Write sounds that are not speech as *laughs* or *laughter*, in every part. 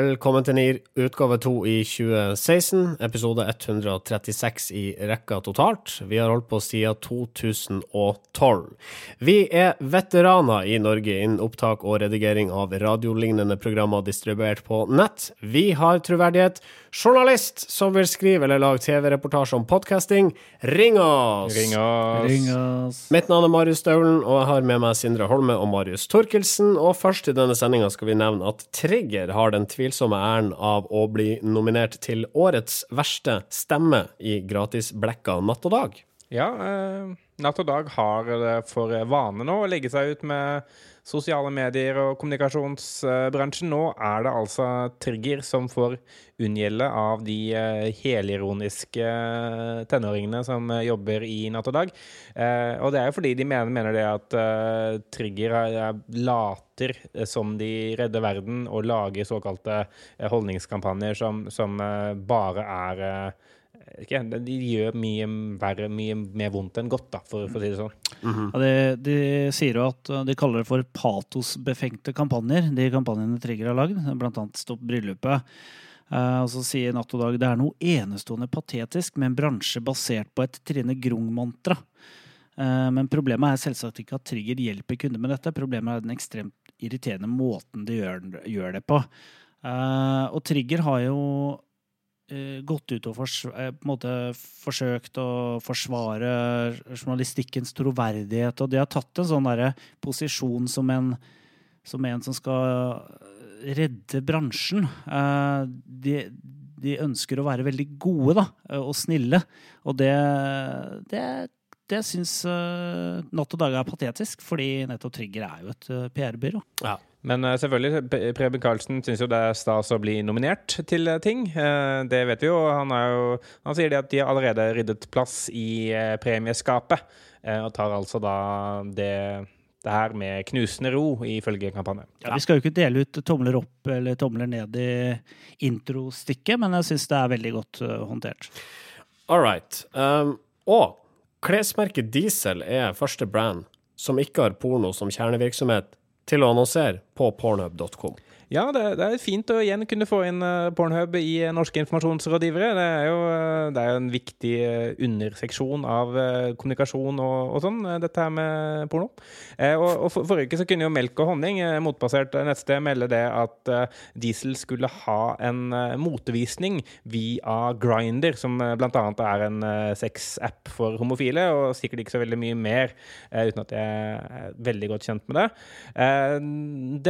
Velkommen til NIR, utgave to i 2016, episode 136 i rekka totalt. Vi har holdt på siden 2012. Vi er veteraner i Norge innen opptak og redigering av radiolignende programmer distribuert på nett. Vi har troverdighet. Journalist som vil skrive eller lage TV-reportasje om podkasting, ring oss! Ring oss. Ring oss. Mitt navn er Marius Staulen, og jeg har med meg Sindre Holme og Marius Torkelsen. Og først i denne sendinga skal vi nevne at Trigger har den tvilsomme æren av å bli nominert til årets verste stemme i gratisblekka Natt og Dag. Ja, eh, Natt og Dag har det for vane nå å legge seg ut med sosiale medier og kommunikasjonsbransjen. Nå er det altså Trigger som får unngjelde av de eh, helironiske tenåringene som eh, jobber i Natt og Dag. Eh, og det er jo fordi de mener, mener det at eh, Trigger er, er later eh, som de redder verden og lager såkalte eh, holdningskampanjer som, som eh, bare er eh, ikke, De gjør mye verre, mye mer vondt enn godt, da, for, for å si det sånn. Ja, de, de sier jo at de kaller det for patosbefengte kampanjer, de kampanjene Trigger har lagd, blant annet Stopp bryllupet. Uh, og så sier Natt og Dag det er noe enestående patetisk med en bransje basert på et Trine Grung-mantra. Uh, men problemet er selvsagt ikke at Trigger hjelper kunder med dette, problemet er den ekstremt irriterende måten de gjør, gjør det på. Uh, og Trigger har jo gått ut og eh, forsøkt å forsvare journalistikkens troverdighet, og de har tatt en sånn der posisjon som en, som en som skal redde bransjen. Eh, de, de ønsker å være veldig gode da, og snille, og det, det, det syns Natt og Dag er patetisk, fordi nettopp Trigger er jo et eh, PR-byrå. Ja. Men eh, selvfølgelig, Preben Karlsen syns jo det er stas å bli nominert til eh, ting. Eh, det vet vi jo. Han, er jo. han sier det at de har allerede ryddet plass i premieskapet, eh, og tar altså da det, det her med knusende ro, ifølge kampanjen. Ja, vi skal jo ikke dele ut tomler opp eller tomler ned i introstykket, men jeg syns det er veldig godt håndtert. All right. Um, og klesmerket Diesel er første brand som ikke har porno som kjernevirksomhet, til å annonsere på pornhub.com. Ja, det, det er fint å igjen kunne få inn eh, Pornhub i eh, norske informasjonsrådgivere. Det er jo eh, det er en viktig underseksjon av kommunikasjon og, og sånn, dette her med porno. Og, og for, Forrige uke så kunne jo Melk og Honning, motbasert nettsted, melde det at Diesel skulle ha en motvisning via Grinder, som bl.a. er en sexapp for homofile, og sikkert ikke så veldig mye mer, uten at jeg er veldig godt kjent med det.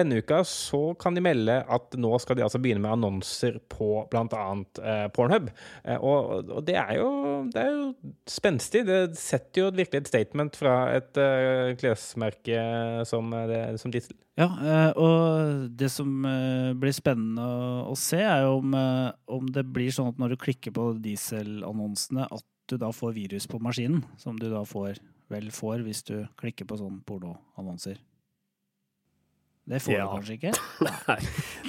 Denne uka så kan de melde at nå skal de altså begynne med annonser på bl.a. Eh, Pornhub. Eh, og, og det er jo det jo spenstig. Det setter jo virkelig et statement fra et eh, klesmerke som, eh, som Diesel. Ja, eh, og det som blir spennende å, se, er jo om, om det blir sånn at når du klikker på dieselannonsene, at du da får virus på maskinen, som du da får, vel får hvis du klikker på sånne pornoannonser. Det får Ja. du kanskje ikke? *laughs* Nei,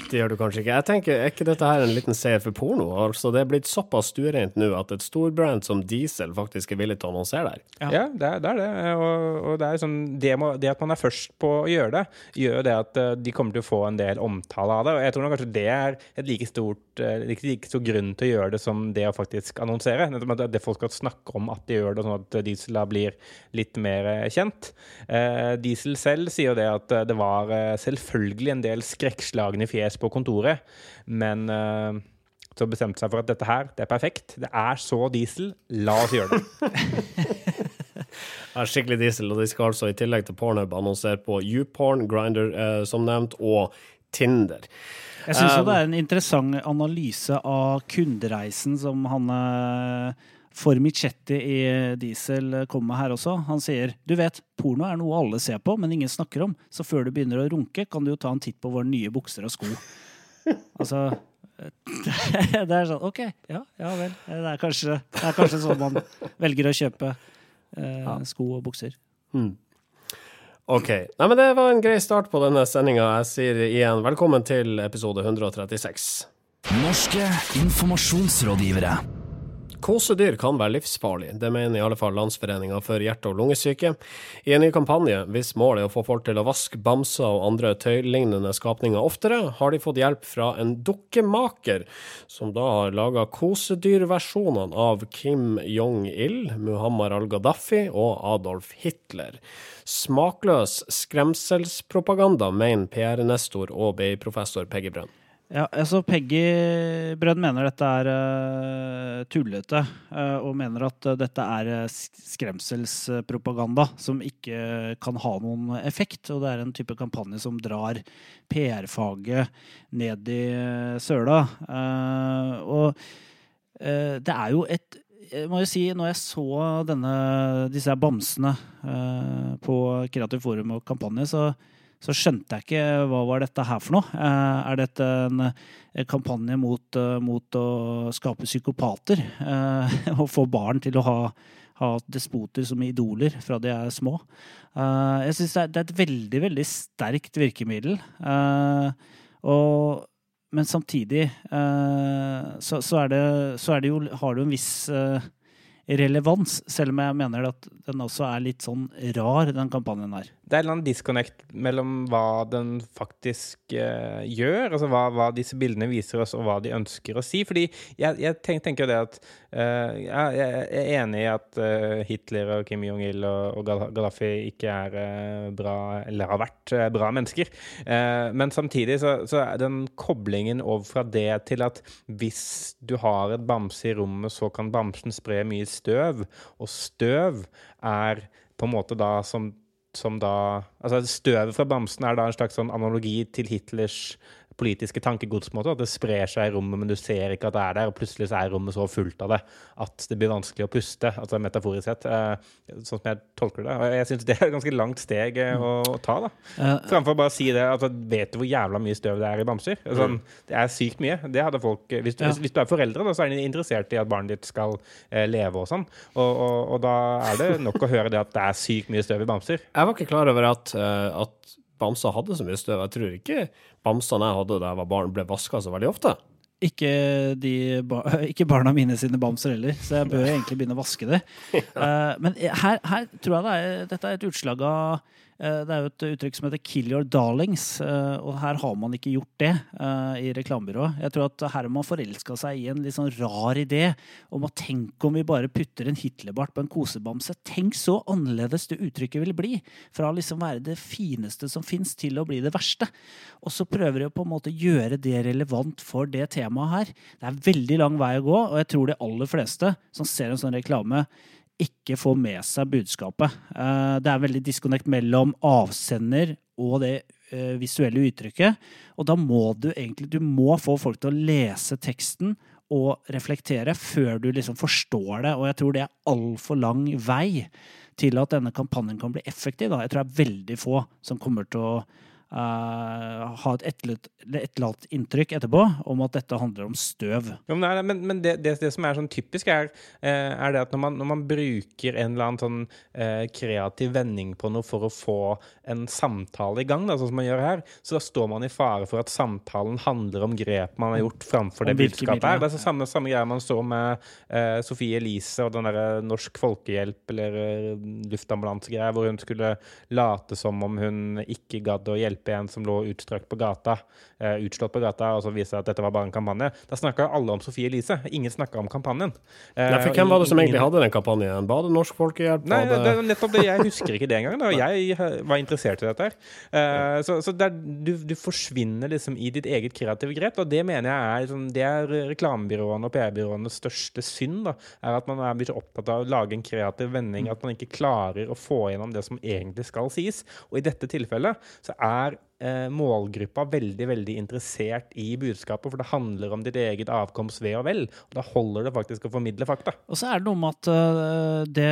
det gjør du kanskje ikke. Jeg tenker, Er ikke dette her en liten seier for porno? Altså, Det er blitt såpass stuereint nå at et storbrand som Diesel faktisk er villig til å annonsere der. Ja. Ja, det, er, det er det. Og, og det, er sånn, det, må, det at man er først på å gjøre det, gjør det at eh, de kommer til å få en del omtale av det. Og jeg tror kanskje det er et like stort eh, like, like stor grunn til å gjøre det som det å faktisk annonsere. Nettopp at det folk skal snakke om at de gjør det, sånn at Diesel da blir litt mer eh, kjent. Eh, Diesel selv sier jo det at eh, det var eh, selvfølgelig en del skrekkslagne fjes på kontoret, men uh, så bestemte seg for at dette her, det er perfekt. Det er så diesel. La oss gjøre det. *laughs* det er skikkelig diesel, og de skal altså i tillegg til Pornhub annonsere på YouPorn, Grinder uh, som nevnt, og Tinder. Jeg syns Um, det er en interessant analyse av kundereisen som han eh, Formichetti i Diesel kommer her også. Han sier du vet, porno er noe alle ser på, men ingen snakker om. Så før du begynner å runke, kan du jo ta en titt på våre nye bukser og sko. *laughs* altså *laughs* Det er sånn OK, ja, ja vel. Det er kanskje, det er kanskje sånn man velger å kjøpe eh, sko og bukser. OK. Nei, men det var en grei start på denne sendinga. Jeg sier igjen velkommen til episode 136. Norske informasjonsrådgivere. Kosedyr kan være livsfarlig, det mener i alle fall Landsforeninga for hjerte- og lungesyke. I en ny kampanje, hvis målet er å få folk til å vaske bamser og andre tøylignende skapninger oftere, har de fått hjelp fra en dukkemaker, som da har laga kosedyrversjonene av Kim Jong-il, Muhammad al-Gaddafi og Adolf Hitler. Smakløs skremselspropaganda, mener PR-nestor og BI-professor Peggy Brønn. Ja, altså Peggy Brønn mener dette er uh, tullete, uh, og mener at uh, dette er skremselspropaganda som ikke kan ha noen effekt. Og det er en type kampanje som drar PR-faget ned i søla. og det er jo et jeg må jo si, når jeg så denne, disse bamsene på Kreativt Forum og kampanje, så så skjønte jeg ikke hva var dette her for noe. Eh, er dette en, kampanje mot, eh, mot, å skape psykopater? *laughs* Og få barn til å ha, ha, despoter som idoler fra de er små? Eh, jeg syns det, er et veldig, veldig sterkt virkemiddel. Og, men samtidig så, så, er det, så er det jo, har det jo en viss relevans, selv om jeg mener at den også er litt sånn rar, den kampanjen her det er en eller annen disconnect mellom hva den faktisk uh, gjør, altså hva, hva, disse bildene viser oss, og hva de ønsker å si. Fordi jeg, jeg tenk, tenker det at uh, Jeg er enig i at uh, Hitler og Kim Jong-il og, og, Gaddafi ikke er bra, eller har vært bra mennesker. men samtidig så, så, er den koblingen over fra det til at hvis du har et bamse i rommet, så kan bamsen spre mye støv, og støv er på en måte da som som da Altså, støvet fra bamsen er da en slags sånn analogi til Hitlers politiske tankegods. At det sprer seg i rommet, men du ser ikke at det er der. Og plutselig så er rommet så fullt av det at det blir vanskelig å puste, altså metaforisk sett. Eh, sånn som jeg tolker det. Og jeg syns det er et ganske langt steg eh, å, ta, da. Framfor bare å si det. Altså, vet du hvor jævla mye støv det er i bamser? Altså, det er sykt mye. Det hadde folk Hvis du, hvis, hvis du er foreldre, da, så er de interessert i at barnet ditt skal eh, leve og sånn. Og, og, og, da er det nok å høre det at det er sykt mye støv i bamser. Jeg var ikke klar over at, at bamser hadde så mye støv. Jeg tror ikke bamsene jeg hadde da jeg var barn, ble vaska så veldig ofte. Ikke, de, *laughs* ikke, barna mine sine bamser heller, så jeg bør egentlig begynne å vaske det. *laughs* Uh, men her, her, tror jeg det er, dette er et utslag av Eh, det er jo et uttrykk som heter 'kill your darlings', eh, og her har man ikke gjort det eh, i reklamebyrået. Jeg tror at her har man forelska seg i en litt sånn rar idé om å tenke om vi bare putter en Hitlerbart på en kosebamse. Tenk så annerledes det uttrykket vil bli! Fra å liksom være det fineste som fins, til å bli det verste. Og så prøver de på en måte å gjøre det relevant for det temaet her. Det er veldig lang vei å gå, og jeg tror de aller fleste som ser en sånn reklame, ikke får med seg budskapet. Eh, det er veldig disconnect mellom avsender og det eh, visuelle uttrykket. Og da må du egentlig du må få folk til å lese teksten og reflektere før du liksom forstår det. Og jeg tror det er altfor lang vei til at denne kampanjen kan bli effektiv. Da. Jeg tror det er veldig få som kommer til å uh, ha et etterlatt inntrykk etterpå om at dette handler om støv. Jo, men, nei, men, men det, det, det, som er sånn typisk, er, uh, er det at når man, når man, bruker en eller annen sånn uh, kreativ vending på noe for å få en samtale i gang, da, sånn som man gjør her, så da står man i fare for at samtalen handler om grep man har gjort framfor det budskapet her. Det er så samme, samme greia man så med Sofie Elise og den derre Norsk Folkehjelp eller luftambulansegreia, hvor hun skulle late som om hun ikke gadd å hjelpe hjelpe en som lå utstrakt på gata, utslått på gata, og så viste det at dette var bare en kampanje. Da snakka alle om Sofie Elise. Ingen snakka om kampanjen. Uh, Nei, for hvem var det som egentlig hadde den kampanjen? Var det Norsk Folkehjelp? Nei, det det, nettopp det. Jeg husker ikke det engang. Da. Jeg var interessert i dette her. Så, så der, du, du, forsvinner liksom i ditt eget kreative grep, og det mener jeg er, liksom, det er reklamebyråene og PR-byråenes største synd. Da, er at man er blitt opptatt av å lage en kreativ vending, at man ikke klarer å få gjennom det som egentlig skal sies. Og i dette tilfellet så er eh, målgruppa veldig veldig interessert i budskapet, for det handler om ditt eget avkoms ve og vel. og Da holder det faktisk å formidle fakta. Og så er det noe med at uh, det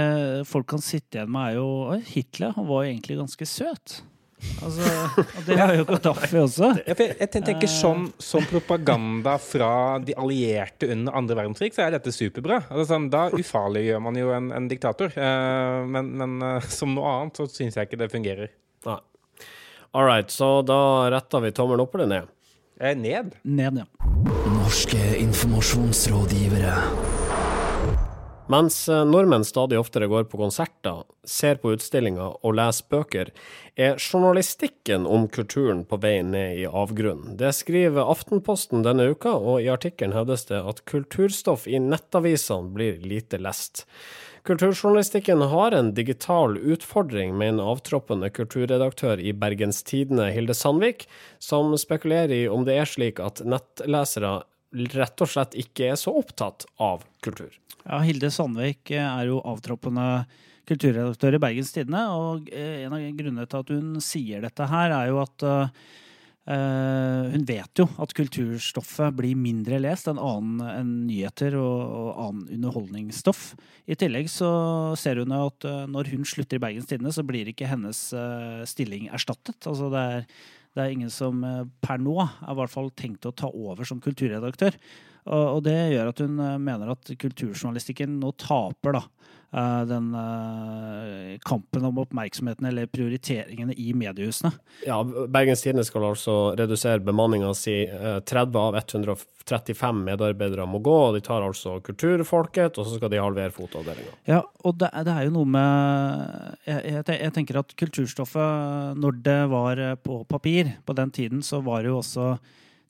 folk kan sitte igjen med, er jo Hitler han var jo egentlig ganske søt. Altså, *laughs* og det har jo Gaddafi også. Jeg, jeg tenker sånn, som propaganda fra de allierte under andre verdenskrig, så er dette superbra. Altså, sånn, da ufarliggjør man jo en, en diktator. Uh, men, men uh, som noe annet så syns jeg ikke det fungerer. Nei. All right, så da retter vi tommelen opp eller ned? Eh, ned. Ned, ja. Norske informasjonsrådgivere. Mens eh, nordmenn stadig oftere går på konserter, ser på utstillinger og leser bøker, er journalistikken om kulturen på vei ned i avgrunnen. Det skriver Aftenposten denne uka, og i artikkelen hevdes det at kulturstoff i nettavisene blir lite lest. Kulturjournalistikken har en digital utfordring, mener avtroppende kulturredaktør i Bergens Tidende, Hilde Sandvik, som spekulerer i om det er slik at nettlesere rett og slett ikke er så opptatt av kultur. Ja, Hilde Sandvik eh, er jo avtroppende kulturredaktør i Bergens Tidende. Og eh, en av grunnene til at hun sier dette her, er jo at Uh, hun vet jo at kulturstoffet blir mindre lest enn annen enn nyheter og, og, annen underholdningsstoff. I tillegg så ser hun at uh, når hun slutter i Bergens Tidende, så blir ikke hennes uh, stilling erstattet. Altså det er, det er ingen som per nå er i hvert fall tenkt å ta over som kulturredaktør. Og, det gjør at hun mener at kulturjournalistikken nå taper da, Eh, den eh, kampen om oppmerksomheten eller prioriteringene i mediehusene. Ja, Bergens Tidende skal altså redusere bemanninga si. 30 eh, av 135 medarbeidere må gå, og de tar altså kulturfolket, og så skal de halvere fotoavdelinga. Ja, og det, det, er jo noe med jeg, jeg tenker at kulturstoffet, når det var på papir på den tiden, så var det jo også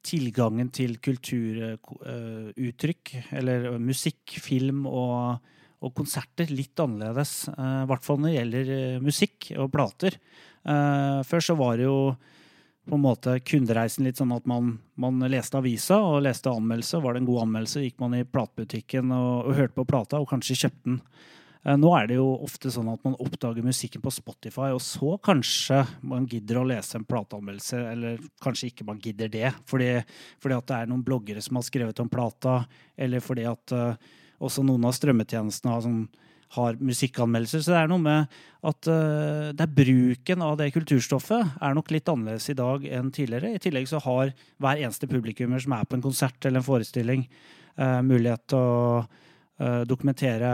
tilgangen til kulturuttrykk, eller musikk, film og og konserter litt annerledes. Uh, I hvert fall når det gjelder uh, musikk og plater. Uh, før så var det jo på en måte kundereisen litt sånn at man, man leste avisa og leste anmeldelse. Var det en god anmeldelse, gikk man i platebutikken og, og hørte på plata og kanskje kjøpte den. Nå er det jo ofte sånn at man oppdager musikken på Spotify, og så kanskje man gidder å lese en plateanmeldelse, eller kanskje ikke man gidder det, fordi, fordi at det er noen bloggere som har skrevet om plata, eller fordi at uh, også noen av strømmetjenestene har, sånn, har musikkanmeldelser. Så det er noe med at uh, det er bruken av det kulturstoffet er nok litt annerledes i dag enn tidligere. I tillegg så har hver eneste publikummer som er på en konsert eller en forestilling, uh, mulighet til å uh, dokumentere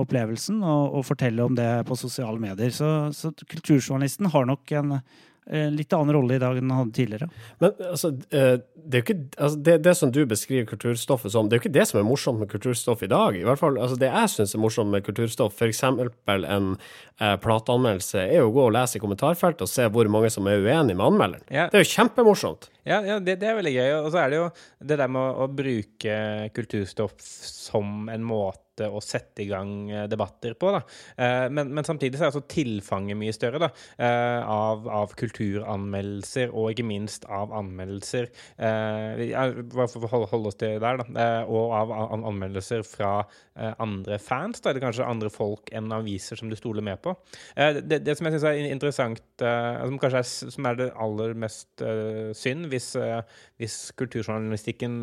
opplevelsen og, og, fortelle om det på sosiale medier. Så, så kulturjournalisten har nok en Eh, litt annen rolle i dag enn han hadde tidligere. Men altså, eh, det, er jo ikke, altså, det, det, som du beskriver kulturstoffet som, det er jo ikke det som er morsomt med kulturstoff i dag. I hvert fall, altså, Det jeg syns er morsomt med kulturstoff, f.eks. en eh, plateanmeldelse, er jo å gå og lese i kommentarfeltet og se hvor mange som er uenig med anmelderen. Ja. Det er jo kjempemorsomt. Ja, ja det, det, er veldig gøy. Og så er det jo det der med å, å bruke kulturstoff som en måte å sette i gang eh, debatter på. Da. Eh, men, men samtidig så er altså tilfanget mye større da, eh, av, av, kulturanmeldelser, og ikke minst av anmeldelser for å holde oss til der, da. Og av anmeldelser fra andre fans, da, eller kanskje andre folk enn aviser som du stoler med på. Det, det som jeg syns er interessant, som kanskje er, som er det aller mest synd, hvis, hvis kulturjournalistikken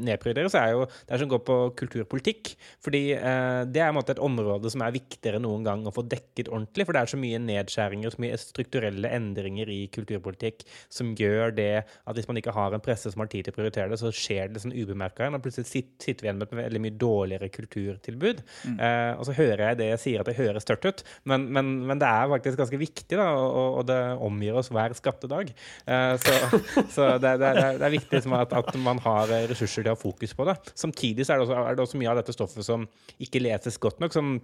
nedprioriteres, er jo det som går på kulturpolitikk. Fordi eh, det er et område som er viktigere noen gang å få dekket ordentlig. For det er så mye nedskjæringer, så mye strukturelle endringer i kulturpolitikk som gjør det at hvis man ikke har en presse som har tid til å prioritere det, så skjer det sånn ubemerka. Og plutselig sitter vi igjen med et veldig mye dårligere kulturtilbud. Mm. Eh, og så hører jeg det jeg sier at det høres tørt ut, men, men, men det er faktisk ganske viktig, da, og, og, det omgir oss hver skapte dag. Eh, så, *laughs* så det, det, det, er viktig liksom, at, at, man har ressurser til å ha fokus på det. Samtidig er det, også, er det også mye av dette stoffet som ikke leses godt nok. som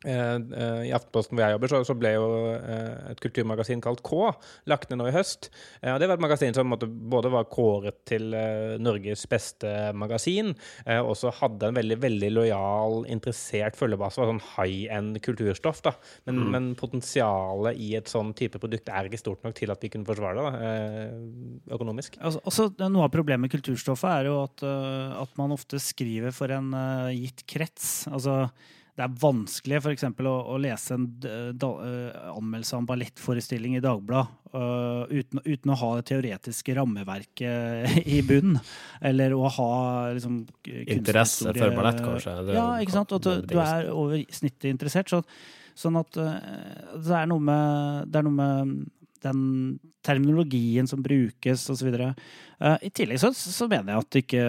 I Aftenposten hvor jeg jobber, så, så ble jo uh, et kulturmagasin kalt K lagt ned nå i høst. og Det var et magasin som måtte, både var kåret til Norges beste magasin, og også hadde en veldig veldig lojal, interessert følgebase. Var sånn high end kulturstoff. da. Men, mm. men, potensialet i et sånn type produkt er ikke stort nok til at vi kunne forsvare det da, økonomisk. Altså, også, noe av problemet med kulturstoffet er jo at, at man ofte skriver for en gitt krets. altså det er vanskelig f.eks. Å, å lese en da, uh, anmeldelse av en ballettforestilling i Dagbladet uh, uten, uten, å ha det teoretiske rammeverket i bunnen. Eller å ha liksom, Interesse for ballett, kanskje? Det, ja, ikke sant. At du, du er over snittet interessert. Så, sånn at uh, det, er noe med, det er noe med den terminologien som brukes, osv. Uh, I tillegg så, så, mener jeg at det ikke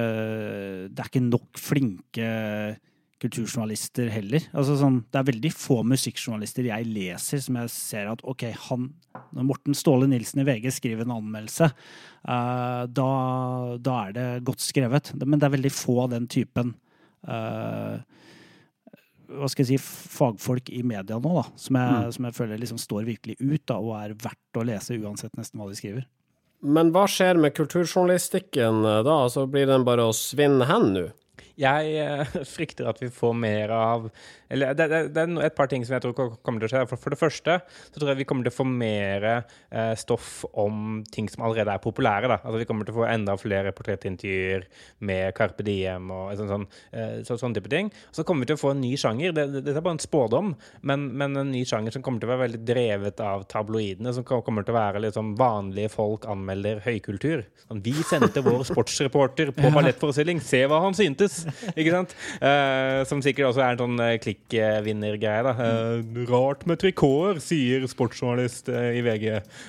det er ikke nok flinke kulturjournalister heller. Altså sånn, det er veldig få musikkjournalister jeg leser som jeg ser at ok, han Når Morten Ståle Nilsen i VG skriver en anmeldelse, uh, da, da, er det godt skrevet. Men det er veldig få av den typen uh, hva skal jeg si, fagfolk i media nå, da, som jeg, som jeg føler liksom står virkelig ut da, og er verdt å lese uansett nesten hva de skriver. Men hva skjer med kulturjournalistikken eh, da? Altså Blir den bare å svinne hen nå? Jeg eh, *laughs* frykter at vi får mer av Eller det, det, det er et par ting som jeg tror kommer til å skje. For, for det første så tror jeg vi kommer til å få mer eh, stoff om ting som allerede er populære. Da. Altså Vi kommer til å få enda flere portrettintervjuer med Carpe Diem og sånn, sånn, eh, så, sånn type ting. Så kommer vi til å få en ny sjanger. Dette det, er bare en spådom, men, men, en ny sjanger som kommer til å være veldig drevet av tabloidene. Som kommer til å være liksom vanlige folk anmelder høykultur. Sånn, vi sendte vår sportsreporter på *laughs* ballettforestilling, se hva han syntes! ikke sant? Eh, som sikkert også er en sånn uh, klikkvinnergreie. da. Uh, rart med trikoter, sier sportsjournalist i VG.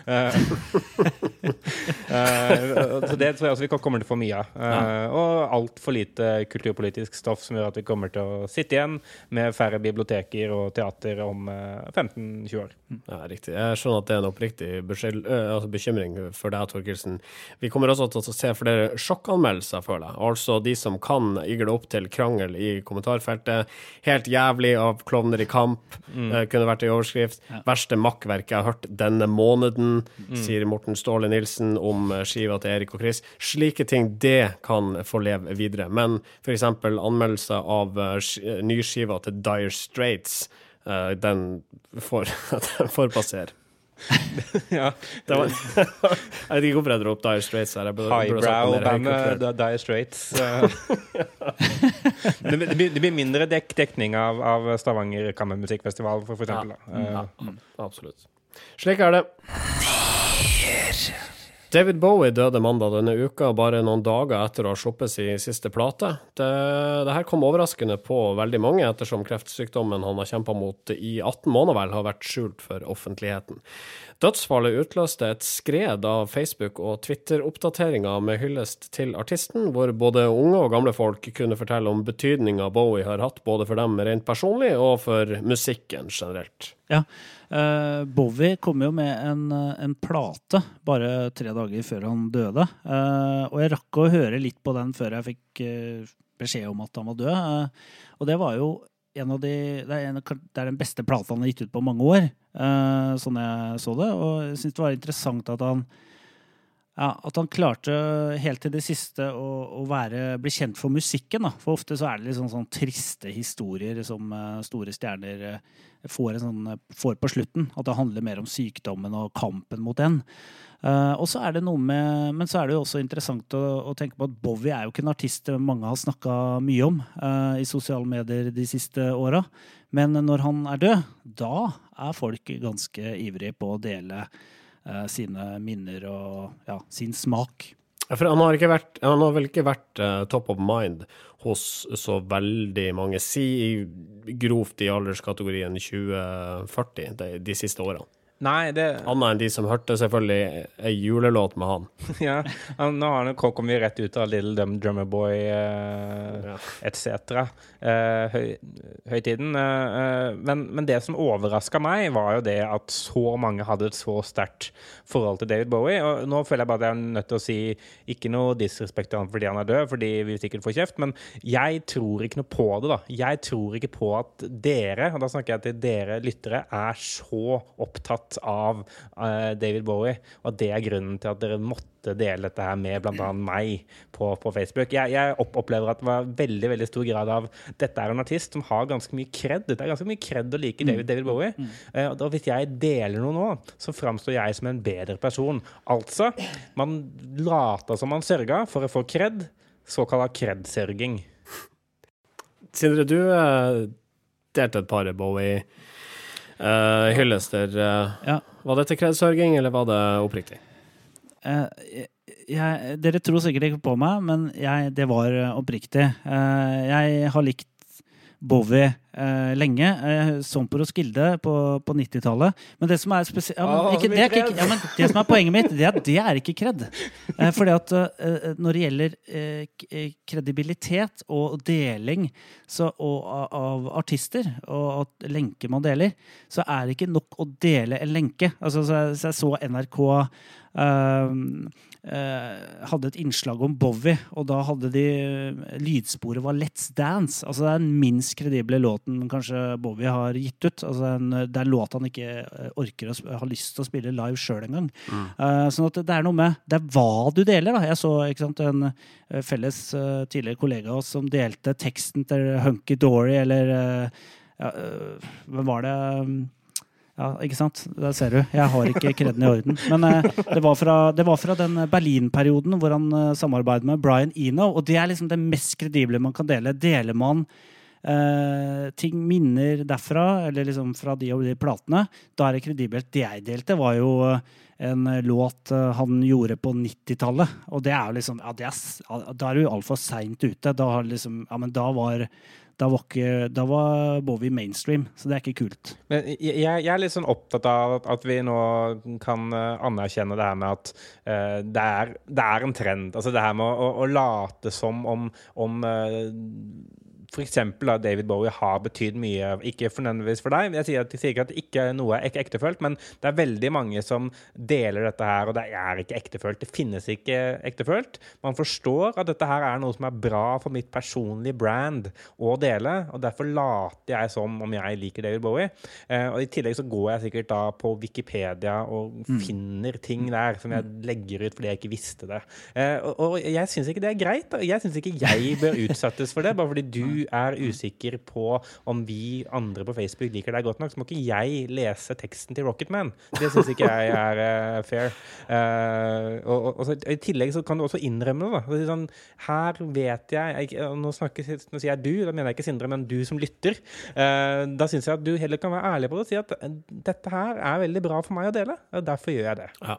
*laughs* så det tror jeg også vi kommer til å få mye av. Uh, og altfor lite kulturpolitisk stoff som gjør at vi kommer til å sitte igjen med færre biblioteker og teater om 15-20 år. Ja, riktig. Jeg skjønner at det er en oppriktig altså bekymring for deg, Torkelsen. Vi kommer også til å se flere sjokkanmeldelser, føler jeg. Altså de som kan igle opp til krangel i kommentarfeltet. Helt jævlig av klovner i kamp, mm. uh, kunne vært i overskrift. Ja. Verste makkverk jeg har hørt denne måneden, mm. sier Morten Ståle Nilsen om uh, skiva til Erik og Chris. Slike ting, det kan få leve videre. Men f.eks. anmeldelse av uh, nyskiva til Dire Straits, den får, *laughs* den får passere. *laughs* ja. *laughs* Var, jeg vet ikke hvorfor jeg dro opp Dire Straits her. Highbrow-bandet Dire Straits. det, blir, det, blir, mindre dek dekning av, av Stavanger kammermusikkfestival, for, for eksempel. Ja. Ja, absolutt. Slik er det. David Bowie døde mandag denne uka, bare noen dager etter å ha sluppet sin siste plate. Det, det, her kom overraskende på veldig mange, ettersom kreftsykdommen han har kjempa mot i 18 måneder, vel, har vært skjult for offentligheten. Dødsfallet utløste et skred av Facebook- og Twitter-oppdateringer med hyllest til artisten, hvor både unge og gamle folk kunne fortelle om betydninga Bowie har hatt, både for dem rent personlig og for musikken generelt. Ja, uh, Bowie kom jo med en, en, plate bare tre dager før han døde. Uh, og jeg rakk å høre litt på den før jeg fikk uh, beskjed om at han var død. og det var jo en av de, det, er en, det er den beste plata han har gitt ut på mange år, sånn jeg så det. Og jeg syns det var interessant at han ja, at han klarte helt til det siste å, å være, bli kjent for musikken. Da. For ofte så er det litt sånn, sånn triste historier som uh, store stjerner uh, får, sånn, får, på slutten. At det handler mer om sykdommen og kampen mot den. Uh, og så er det noe med, Men så er det jo også interessant å, å tenke på at Bowie er jo ikke en artist mange har snakka mye om uh, i sosiale medier de siste åra. Men når han er død, da er folk ganske ivrige på å dele uh, sine minner og ja, sin smak. For han har, vært, han har vel ikke vært top of mind hos så veldig mange, si grovt i alderskategorien 2040 de, de siste årene. Nei, det Annet enn de som hørte selvfølgelig ei julelåt med han. *laughs* ja, Nå har han kommet vi rett ut av Little Dumb Drummer Boy uh, ja. etc. Uh, høy, høytiden. Uh, men, men, det som overraska meg, var jo det at så mange hadde et så sterkt forhold til David Bowie. Og nå føler jeg bare at jeg er nødt til å si ikke noe disrespekt til han fordi han er død, fordi vi sikkert får kjeft, men jeg tror ikke noe på det, da. Jeg tror ikke på at dere, og da snakker jeg til dere lyttere, er så opptatt av uh, David Bowie, og at det er grunnen til at dere måtte dele dette her med bl.a. meg på, på Facebook. Jeg, jeg opplever at det var veldig veldig stor grad av dette er en artist som har ganske mye kred. Det er ganske mye kred å like David, David Bowie. Uh, og da Hvis jeg deler noe nå, så framstår jeg som en bedre person. Altså, man later som man sørga for å få kred. Såkalla kred-sørging. Sindre, du uh, delte et par Bowie uh, hyllester. Uh, ja. Var dette kredsørging, eller var det oppriktig? Uh, jeg, dere tror sikkert ikke på meg, men jeg, det var oppriktig. jeg har likt Bowie eh, lenge. Eh, sånn på Roskilde på, på 90-tallet. Men det som er spesielt ja, det, ja, det som er poenget mitt, det er, det er ikke kred. Eh, fordi at eh, når det gjelder eh, eh, kredibilitet og deling så, og, av artister, og at lenker man deler, så er det ikke nok å dele en lenke. Altså, så, så jeg så NRK uh, hadde et innslag om Bowie, og da hadde de Lydsporet var Let's Dance. Altså det er den minst kredible låten kanskje Bowie har gitt ut. Altså en, det er en låt han ikke eh, orker å har lyst til å spille live sjøl engang. Uh, sånn at det er noe med Det er hva du deler, da. Jeg så sant, en eh, felles uh, tidligere kollega av oss som delte teksten til Hunky Dory, eller uh, ja, eh, Hvem var det? Ja, ikke sant? Der ser du. Jeg har ikke kreden i orden. Men eh, det, var fra, det var fra den Berlin-perioden hvor han eh, samarbeidet med Brian Eno, og det er liksom det mest kredible man kan dele. Deler man eh, ting, minner derfra, eller liksom fra de og de platene, da er det kredibelt. Det jeg delte, var jo eh, en låt eh, han gjorde på 90-tallet. Og det er jo liksom ja, det er, Da er du altfor seint ute. Da, har liksom, ja, men da var da var, ikke, da var Bowie mainstream, så det er ikke kult. Men jeg, jeg er litt sånn opptatt av at, vi nå kan eh, anerkjenne det her med at uh, det, er, det er en trend. Altså det her med å, å, å late som om, om uh, F.eks. David Bowie har betydd mye, ikke fornødvendigvis for deg. Jeg sier, at, jeg sier ikke at ikke noe er ek ektefølt, men det er veldig mange som deler dette her, og det er ikke ektefølt. Det finnes ikke ektefølt. Man forstår at dette her er noe som er bra for mitt personlige brand å dele, og derfor later jeg som om jeg liker David Bowie. Eh, og I tillegg så går jeg sikkert da på Wikipedia og finner ting der som jeg legger ut fordi jeg ikke visste det. Eh, og, og jeg syns ikke det er greit. da. Jeg syns ikke jeg bør utsettes for det, bare fordi du er usikker på om vi andre på Facebook liker deg godt nok, så må ikke jeg lese teksten til Rocketman. Det syns ikke jeg er uh, fair. Uh, og, og, og så, I tillegg så kan du også innrømme det. da. Sånn, her vet jeg, jeg nå, snakker, nå sier jeg du, da mener jeg ikke Sindre, men du som lytter. Uh, da syns jeg at du heller kan være ærlig på det og si at dette her er veldig bra for meg å dele, og derfor gjør jeg det. Ja.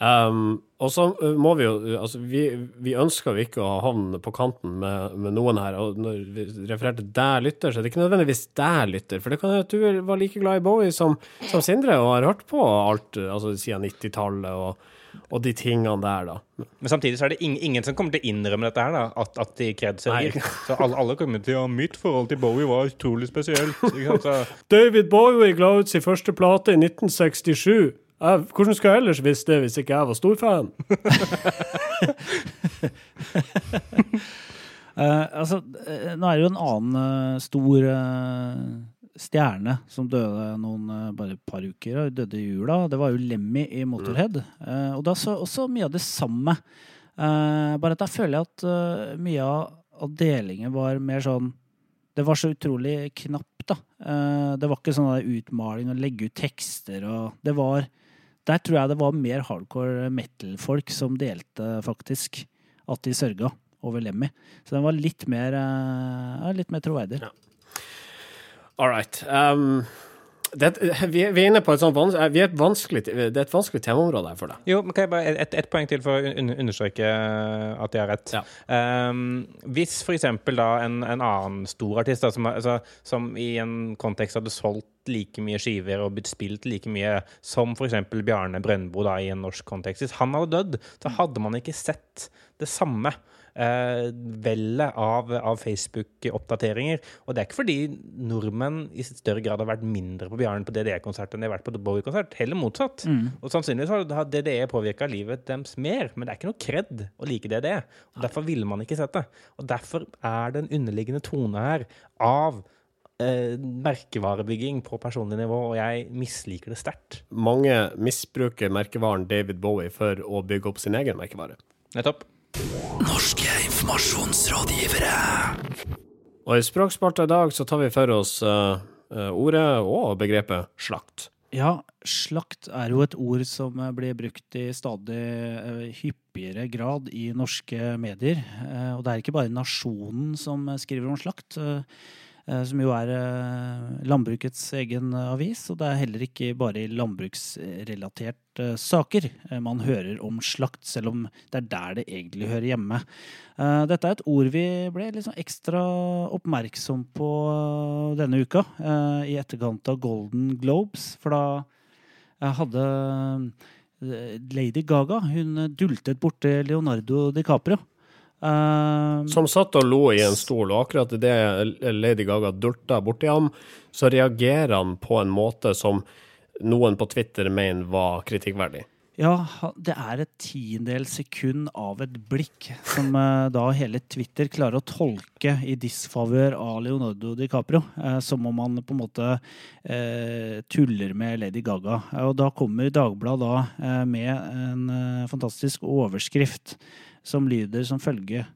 Um, og så må vi jo Altså, vi, vi ønsker jo ikke å havne på kanten med, med noen her. Og når vi refererte til deg lytter, så er det ikke nødvendigvis deg lytter. For det kan hende at du var like glad i Bowie som, som Sindre, og har hørt på alt altså siden 90-tallet og, og de tingene der, da. Men samtidig så er det ingen, ingen som kommer til å innrømme dette her, da, at, at de kredsørger. gir. Så alle, alle kommer til å ha mitt forhold til Bowie var utrolig spesielt. David Bowie ga ut sin første plate i 1967. Jeg, hvordan skal jeg ellers visst det hvis ikke jeg var storfan? *laughs* Eh, altså, eh, nå er det jo en annen eh, stor eh, stjerne som døde noen eh, bare et par uker. og Døde i jula. Det var jo Lemmy i Motorhead. Eh, og da så også mye av det samme. Bare at da føler jeg at mye av, delingen var mer sånn Det var så utrolig knapt, da. Det var ikke sånn utmaling og legge ut tekster og Det var Der tror jeg det var mer hardcore metal-folk som delte, faktisk. At de sørga over Lemmy. Så den var litt mer, eh, ja, litt mer troverdig. Ja. All right. Um, det, vi, vi er inne på et sånt vans vi er et vanskelig, det er et vanskelig temaområde her for deg. jo, men kan jeg bare et, et poeng til for å understreke at jeg har rett. Ja. Um, hvis for eksempel da en, en annen stor artist da, som, altså, som i en kontekst hadde solgt like mye skiver og blitt spilt like mye som eksempel Bjarne Brøndbo da, i en norsk kontekst. Hvis han hadde dødd, så hadde man ikke sett det samme eh, vellet av, av Facebook-oppdateringer. Og det er ikke fordi nordmenn i større grad har vært mindre på Bjarne på DDE-konsert enn de har vært på Bowie-konsert. Heller motsatt. Og sannsynligvis har DDE påvirka livet deres mer, men det er ikke noe kred å like DDE. Og Derfor ville man ikke sett det. Og derfor er det en underliggende tone her av eh, merkevarebygging på personlig nivå, og jeg misliker det sterkt. Mange misbruker merkevaren David Bowie for å bygge opp sin egen merkevare. Nettopp. Norske informasjonsrådgivere. Og i Språkspalta i dag så tar vi for oss eh, eh, ordet og begrepet slakt. Ja, slakt er jo et ord som eh, blir brukt i stadig hyppigere grad i norske medier. Og det er ikke bare Nasjonen som skriver om slakt, som jo er eh, landbrukets egen eh, avis. Og det er heller ikke bare i landbruksrelaterte saker eh, man hører om slakt, selv om det er der det egentlig hører hjemme. Eh, Dette er et ord vi ble liksom ekstra oppmerksom på eh, denne uka, eh, i etterkant av Golden Globes. For da eh, hadde eh, Lady Gaga Hun dultet borti Leonardo DiCaprio. Eh, Som satt og lo i en stol, og akkurat idet Lady Gaga dulta borti ham, så reagerer han på en måte som noen på Twitter mener var kritikkverdig. Ja, det er et tiendedels sekund av et blikk som eh, da hele Twitter klarer å tolke i disfavør av Leonardo DiCaprio. Eh, som om han på en måte eh, tuller med Lady Gaga. Eh, Og da kommer Dagbladet da eh, med en fantastisk overskrift som lyder som følge,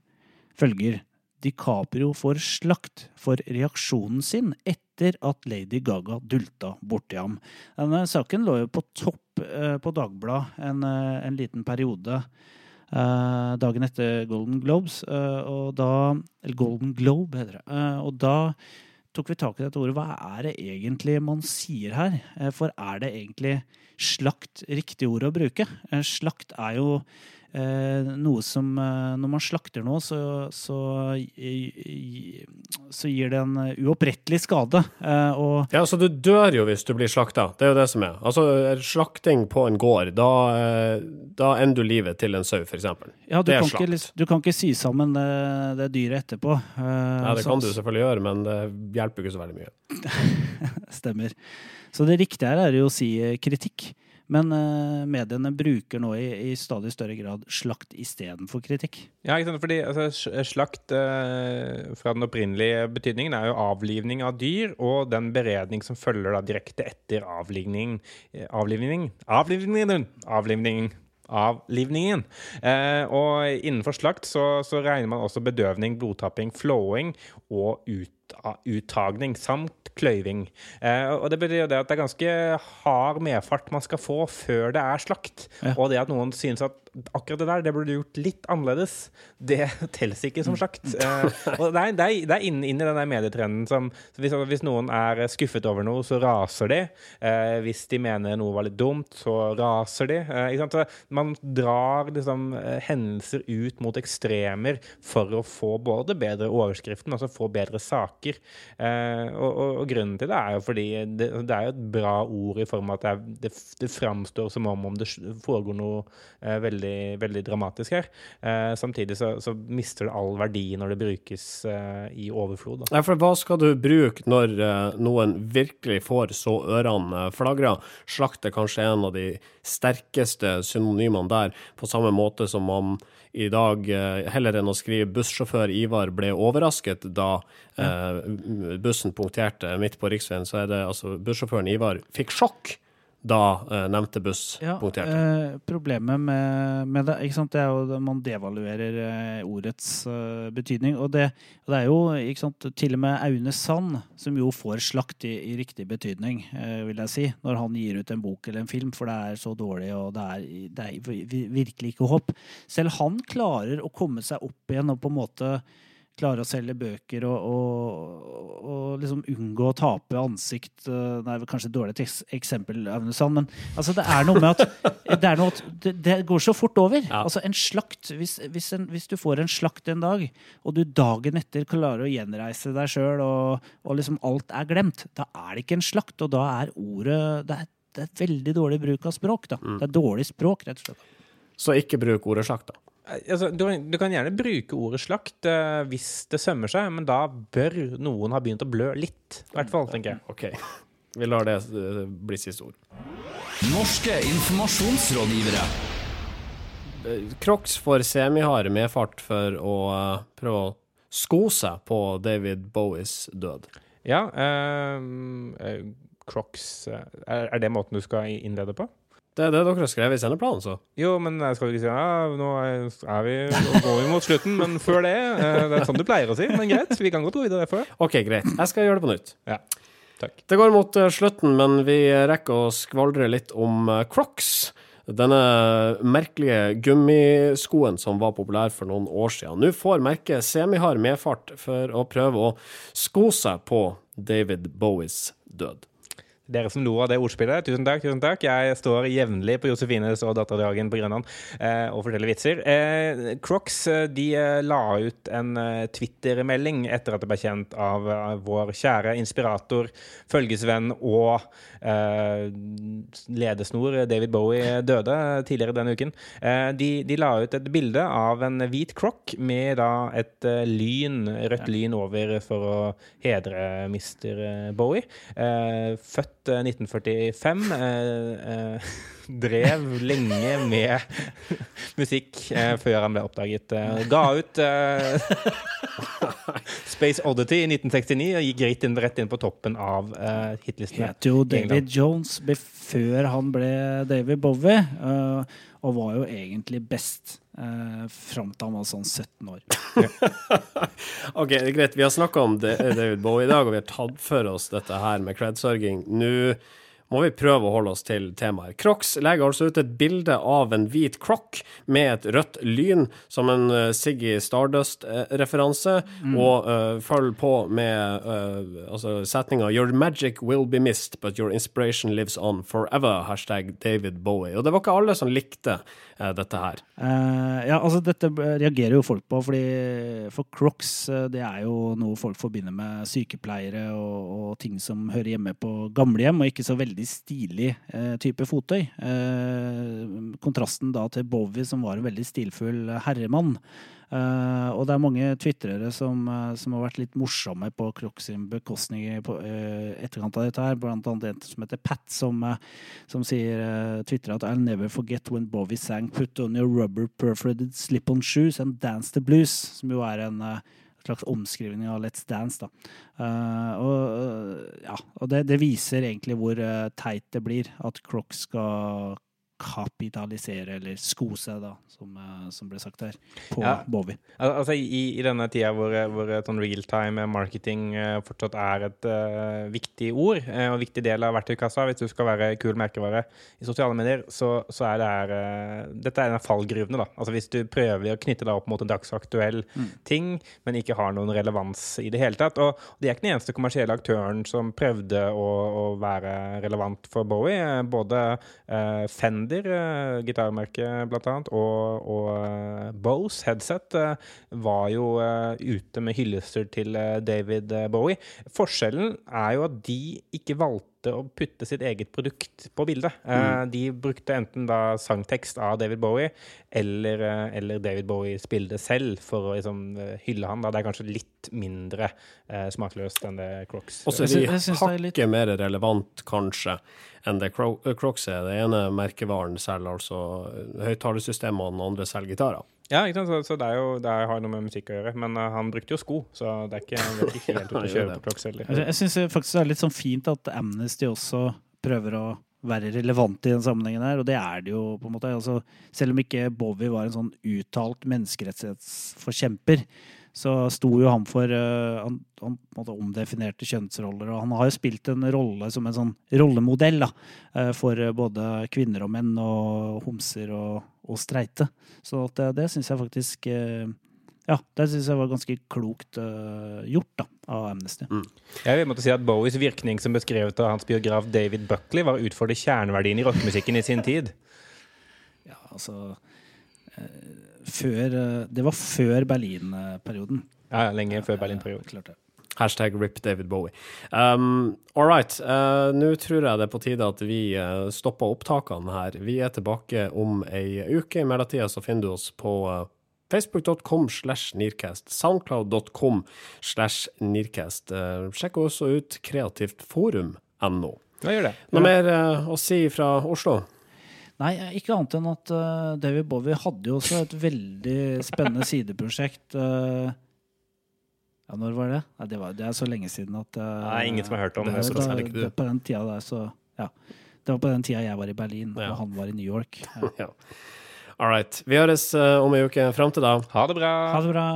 følger DiCaprio får slakt for reaksjonen sin etter at Lady Gaga dulta borti ham. Denne saken lå jo på topp eh, på Dagbladet en, eh, en liten periode eh, dagen etter Golden Globes. og da, eller Golden Globe, heter det. Og da tok vi tak i dette ordet. Hva er det egentlig man sier her? For er det egentlig slakt riktig ord å bruke? Slakt er jo noe som eh, Når man slakter noe, så, så, så gir det en eh, uopprettelig skade. Eh, og Ja, så du dør jo hvis du blir slakta. Det er jo det som er. Altså, slakting på en gård, da, eh, da ender du livet til en sau, f.eks. ja, du, det er kan ikke, slakt. lis- du kan ikke sy sammen det, det dyret etterpå. Eh, Ja, det kan du selvfølgelig gjøre, men det hjelper ikke så veldig mye. *laughs* Stemmer. Så det riktige her er jo å si eh, kritikk. Men uh, mediene bruker nå i, i stadig større grad slakt istedenfor kritikk. Ja, ikke sant? Fordi altså, slakt uh, fra den opprinnelige betydningen er jo avlivning av dyr, og den beredning som følger da direkte etter avlivning. avlivning, Avlivning? Avlivning. Avlivningen. Eh, og innenfor slakt så, så regner man også bedøvning, blodtapping, flowing og ut, uttagning samt kløyving. Eh, og det betyr jo det at det er ganske hard medfart man skal få før det er slakt. Ja. Og det at noen synes at akkurat det der, det burde du gjort litt annerledes, det *laughs* teller ikke som slakt. *laughs* Eh, og det er, det er, inn, inn i den der medietrenden som hvis, hvis noen er skuffet over noe, så raser de. Eh, hvis de mener noe var litt dumt, så raser de. Eh, man drar liksom eh, hendelser ut mot ekstremer for å få både bedre overskriften, altså få bedre saker. Eh, og, og, og grunnen til det er jo fordi det, det er jo et bra ord i form av at det, er, det, det framstår som om, om det foregår noe eh, veldig, veldig dramatisk her. Eh, samtidig så, så mister det all verdi når det brukes eh, i overflod. Da. Ja, for hva skal du bruke når eh, noen virkelig får så ørene eh, flagrer? Slakt er kanskje en av de sterkeste synonymene der, på samme måte som man i dag, eh, heller enn å skrive 'bussjåfør Ivar ble overrasket' da eh, bussen punkterte midt på riksveien, så er det altså bussjåføren Ivar fikk sjokk da eh, nevnte buss Ja, punkterte. eh, problemet med, med det, ikke sant? det er jo at man devaluerer eh, ordets eh, betydning. Og det, og det er jo ikke sant? til og med Aune Sand som jo får slakt i, i riktig betydning, eh, vil jeg si, når han gir ut en bok eller en film, for det er så dårlig og det er, det er virkelig ikke håp. Selv han klarer å komme seg opp igjen og på en måte klare å selge bøker og, og, og liksom unngå å tape ansikt eh, Det er kanskje et dårlig eksempel, Agnesand, men altså, det er noe med at det, noe at det, det går så fort over. Ja. Altså En slakt hvis, hvis, en, hvis du får en slakt en dag, og du dagen etter klarer å gjenreise deg sjøl, og, og liksom alt er glemt, da er det ikke en slakt, og da er ordet Det er, det er veldig dårlig bruk av språk. da. Det er dårlig språk, rett og slett. Så ikke bruk ordet slakt, da. Eh, Altså, du, du kan gjerne bruke ordet slakt uh, hvis det sømmer seg, men da bør noen ha begynt å blø litt. I hvert fall, tenker jeg. OK. Vi lar det uh, bli siste ord. Norske informasjonsrådgivere. Crocs får med medfart for å uh, prøve å sko seg på David Bowies død. Ja, ehm, eh, Crocs er, er det måten du skal innlede på? Det er det dere har skrevet i sendeplanen, så. Jo, men jeg skal ikke si ja, nå er vi, nå går vi mot slutten, men før det eh, Det er sånn du pleier å si, men greit. Vi kan godt gå videre før. OK, greit. Jeg skal gjøre det på nytt. Ja, takk. Det går mot eh, slutten, men vi rekker å skvaldre litt om eh, Crocs. Denne merkelige gummiskoen som var populær for noen år siden. Nå får merket semihard medfart for å prøve å sko seg på David Bowies død. Dere som lo av det ordspillet, tusen takk. tusen takk. Jeg står jevnlig på Josefines og Datterdragen på Grønland eh, og forteller vitser. Eh, Crocs eh, de eh, la ut en eh, Twitter-melding etter at det ble kjent av vår kjære inspirator, følgesvenn og eh, ledesnor David Bowie døde tidligere denne uken. Eh, de, de la ut et bilde av en hvit croc med da et lyn, rødt lyn over for å hedre Mr. Bowie. Eh, født født eh, 1945. eh, eh, *laughs* drev lenge med musikk eh, før han ble oppdaget. Eh, ga ut eh, *laughs* Space Oddity i 1969 og gikk rett inn, rett inn på toppen av eh, hitlistene. Het jo England. David Jones før han ble David Bowie, eh, og var jo egentlig best uh, fram til han var sånn 17 år. *laughs* Ok, det er greit. Vi har snakka om David Bowie i dag, og vi har tatt for oss dette her med cred-sørging. Nå må vi prøve å holde oss til temaet. Crocs legger altså ut et bilde av en hvit croc med et rødt lyn, som en uh, Siggy Stardust-referanse, og uh, følger på med uh, altså setninga 'Your magic will be missed, but your inspiration lives on forever'. Hashtag David Bowie. Og det var ikke alle som likte dette her. Eh, ja, altså dette reagerer jo folk på, fordi for Crocs eh, det er jo noe folk forbinder med sykepleiere og, og ting som hører hjemme på gamlehjem, og ikke så veldig stilig eh, type fotøy. Eh, kontrasten da til Bowie, som var en veldig stilfull herremann. Eh, og det er mange tvitrere som, uh, som har vært litt morsomme på Crocs sin bekostning i eh, etterkant av dette her. Blant annet en som heter Pat, som, som sier uh, Twitter at I'll never forget when Bowie sang Put on your rubber perforated slip-on shoes and dance the blues, som jo er en slags omskrivning av Let's Dance. da. Uh, og ja, og det, det viser egentlig hvor uh, teit det blir at Crocs skal kapitalisere, eller sko seg, da, som, eh, som ble sagt her, på Ja. Bowie. Al altså i, I denne tida hvor, hvor et sånn realtime marketing eh, fortsatt er et uh, viktig ord eh, og en viktig del av verktøykassa hvis du skal være kul merkevare i sosiale medier, så, så er det her uh, Dette er en av fallgruvene. da. Altså Hvis du prøver å knytte deg opp mot en dagsaktuell ting, men ikke har noen relevans i det hele tatt. Og de er ikke den eneste kommersielle aktøren som prøvde å, å være relevant for Bowie. Eh, Både uh, Fender, eh, gitarmerket annet, og, og eh, Bose headset eh, var jo ute med hyllester til David Bowie. Forskjellen er jo at de ikke valgte å putte sitt eget produkt på bildet. Eh, De brukte enten da sangtekst av David Bowie eller, eh, eller David Bowies bilde selv for å liksom eh, hylle han. Da. Det er kanskje litt mindre eh, smakløst enn det Crocs Og så er de litt- hakket mer relevant, kanskje, enn det Crocs er. Det ene merkevaren selger altså høyttalersystemene, og den andre selger gitarer. Ja, ikke sant? Så, så det, er jo, det har noe med musikk å gjøre. Men uh, han brukte jo sko, så det er ikke, han vet ikke helt *laughs* å kjøre på Crocs heller. Altså, Jeg syns faktisk det er litt sånn fint at Amnesty også prøver å være relevant i den sammenhengen her, og det er det jo på en måte. Altså, selv om ikke Bowie var en sånn uttalt menneskerettighetsforkjemper, så sto jo han for uh, Han, han på en måte omdefinerte kjønnsroller, og han har jo spilt en rolle som en sånn rollemodell da, eh, for både kvinner og menn og homser og, og streite. Så at det, det syns jeg faktisk eh, ja, det syns jeg var ganske klokt uh, gjort da, av Amnesty. Jeg vil måtte si at Bowies virkning som beskrevet av hans biograf David Buckley, var å utfordre kjerneverdien i rockemusikken i sin tid. Ja, altså uh, Før uh, Det var før Berlin-perioden. Ja, ja, lenge før Berlin-perioden. Hashtag RIP David Bowie. Um, All right. Uh, Nå tror jeg det er på tide at vi uh, stopper opptakene her. Vi er tilbake om ei uke. I mellomtida så finner du oss på uh, Facebook.com slash Nearcast, Soundcloud.com slash Nearcast. Eh, sjekk også ut kreativtforum.no. Ja, gjør det. Noe mer eh, å si fra Oslo? Nei, ikke annet enn at eh, David Bowie hadde jo også et veldig spennende sideprosjekt. eh, ja, når var det? Nei, det, var, det er så lenge siden at uh, Nei, ingen som har hørt om det, det, da- det, På den tida der, så Ja. Det var på den tida jeg var i Berlin, Ja. og han var i New York. *laughs* Ja. Ja. All right. Vi høres uh, om ei uke. Fram til da. Ha det bra. Ha det bra.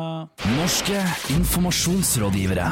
Norske informasjonsrådgivere.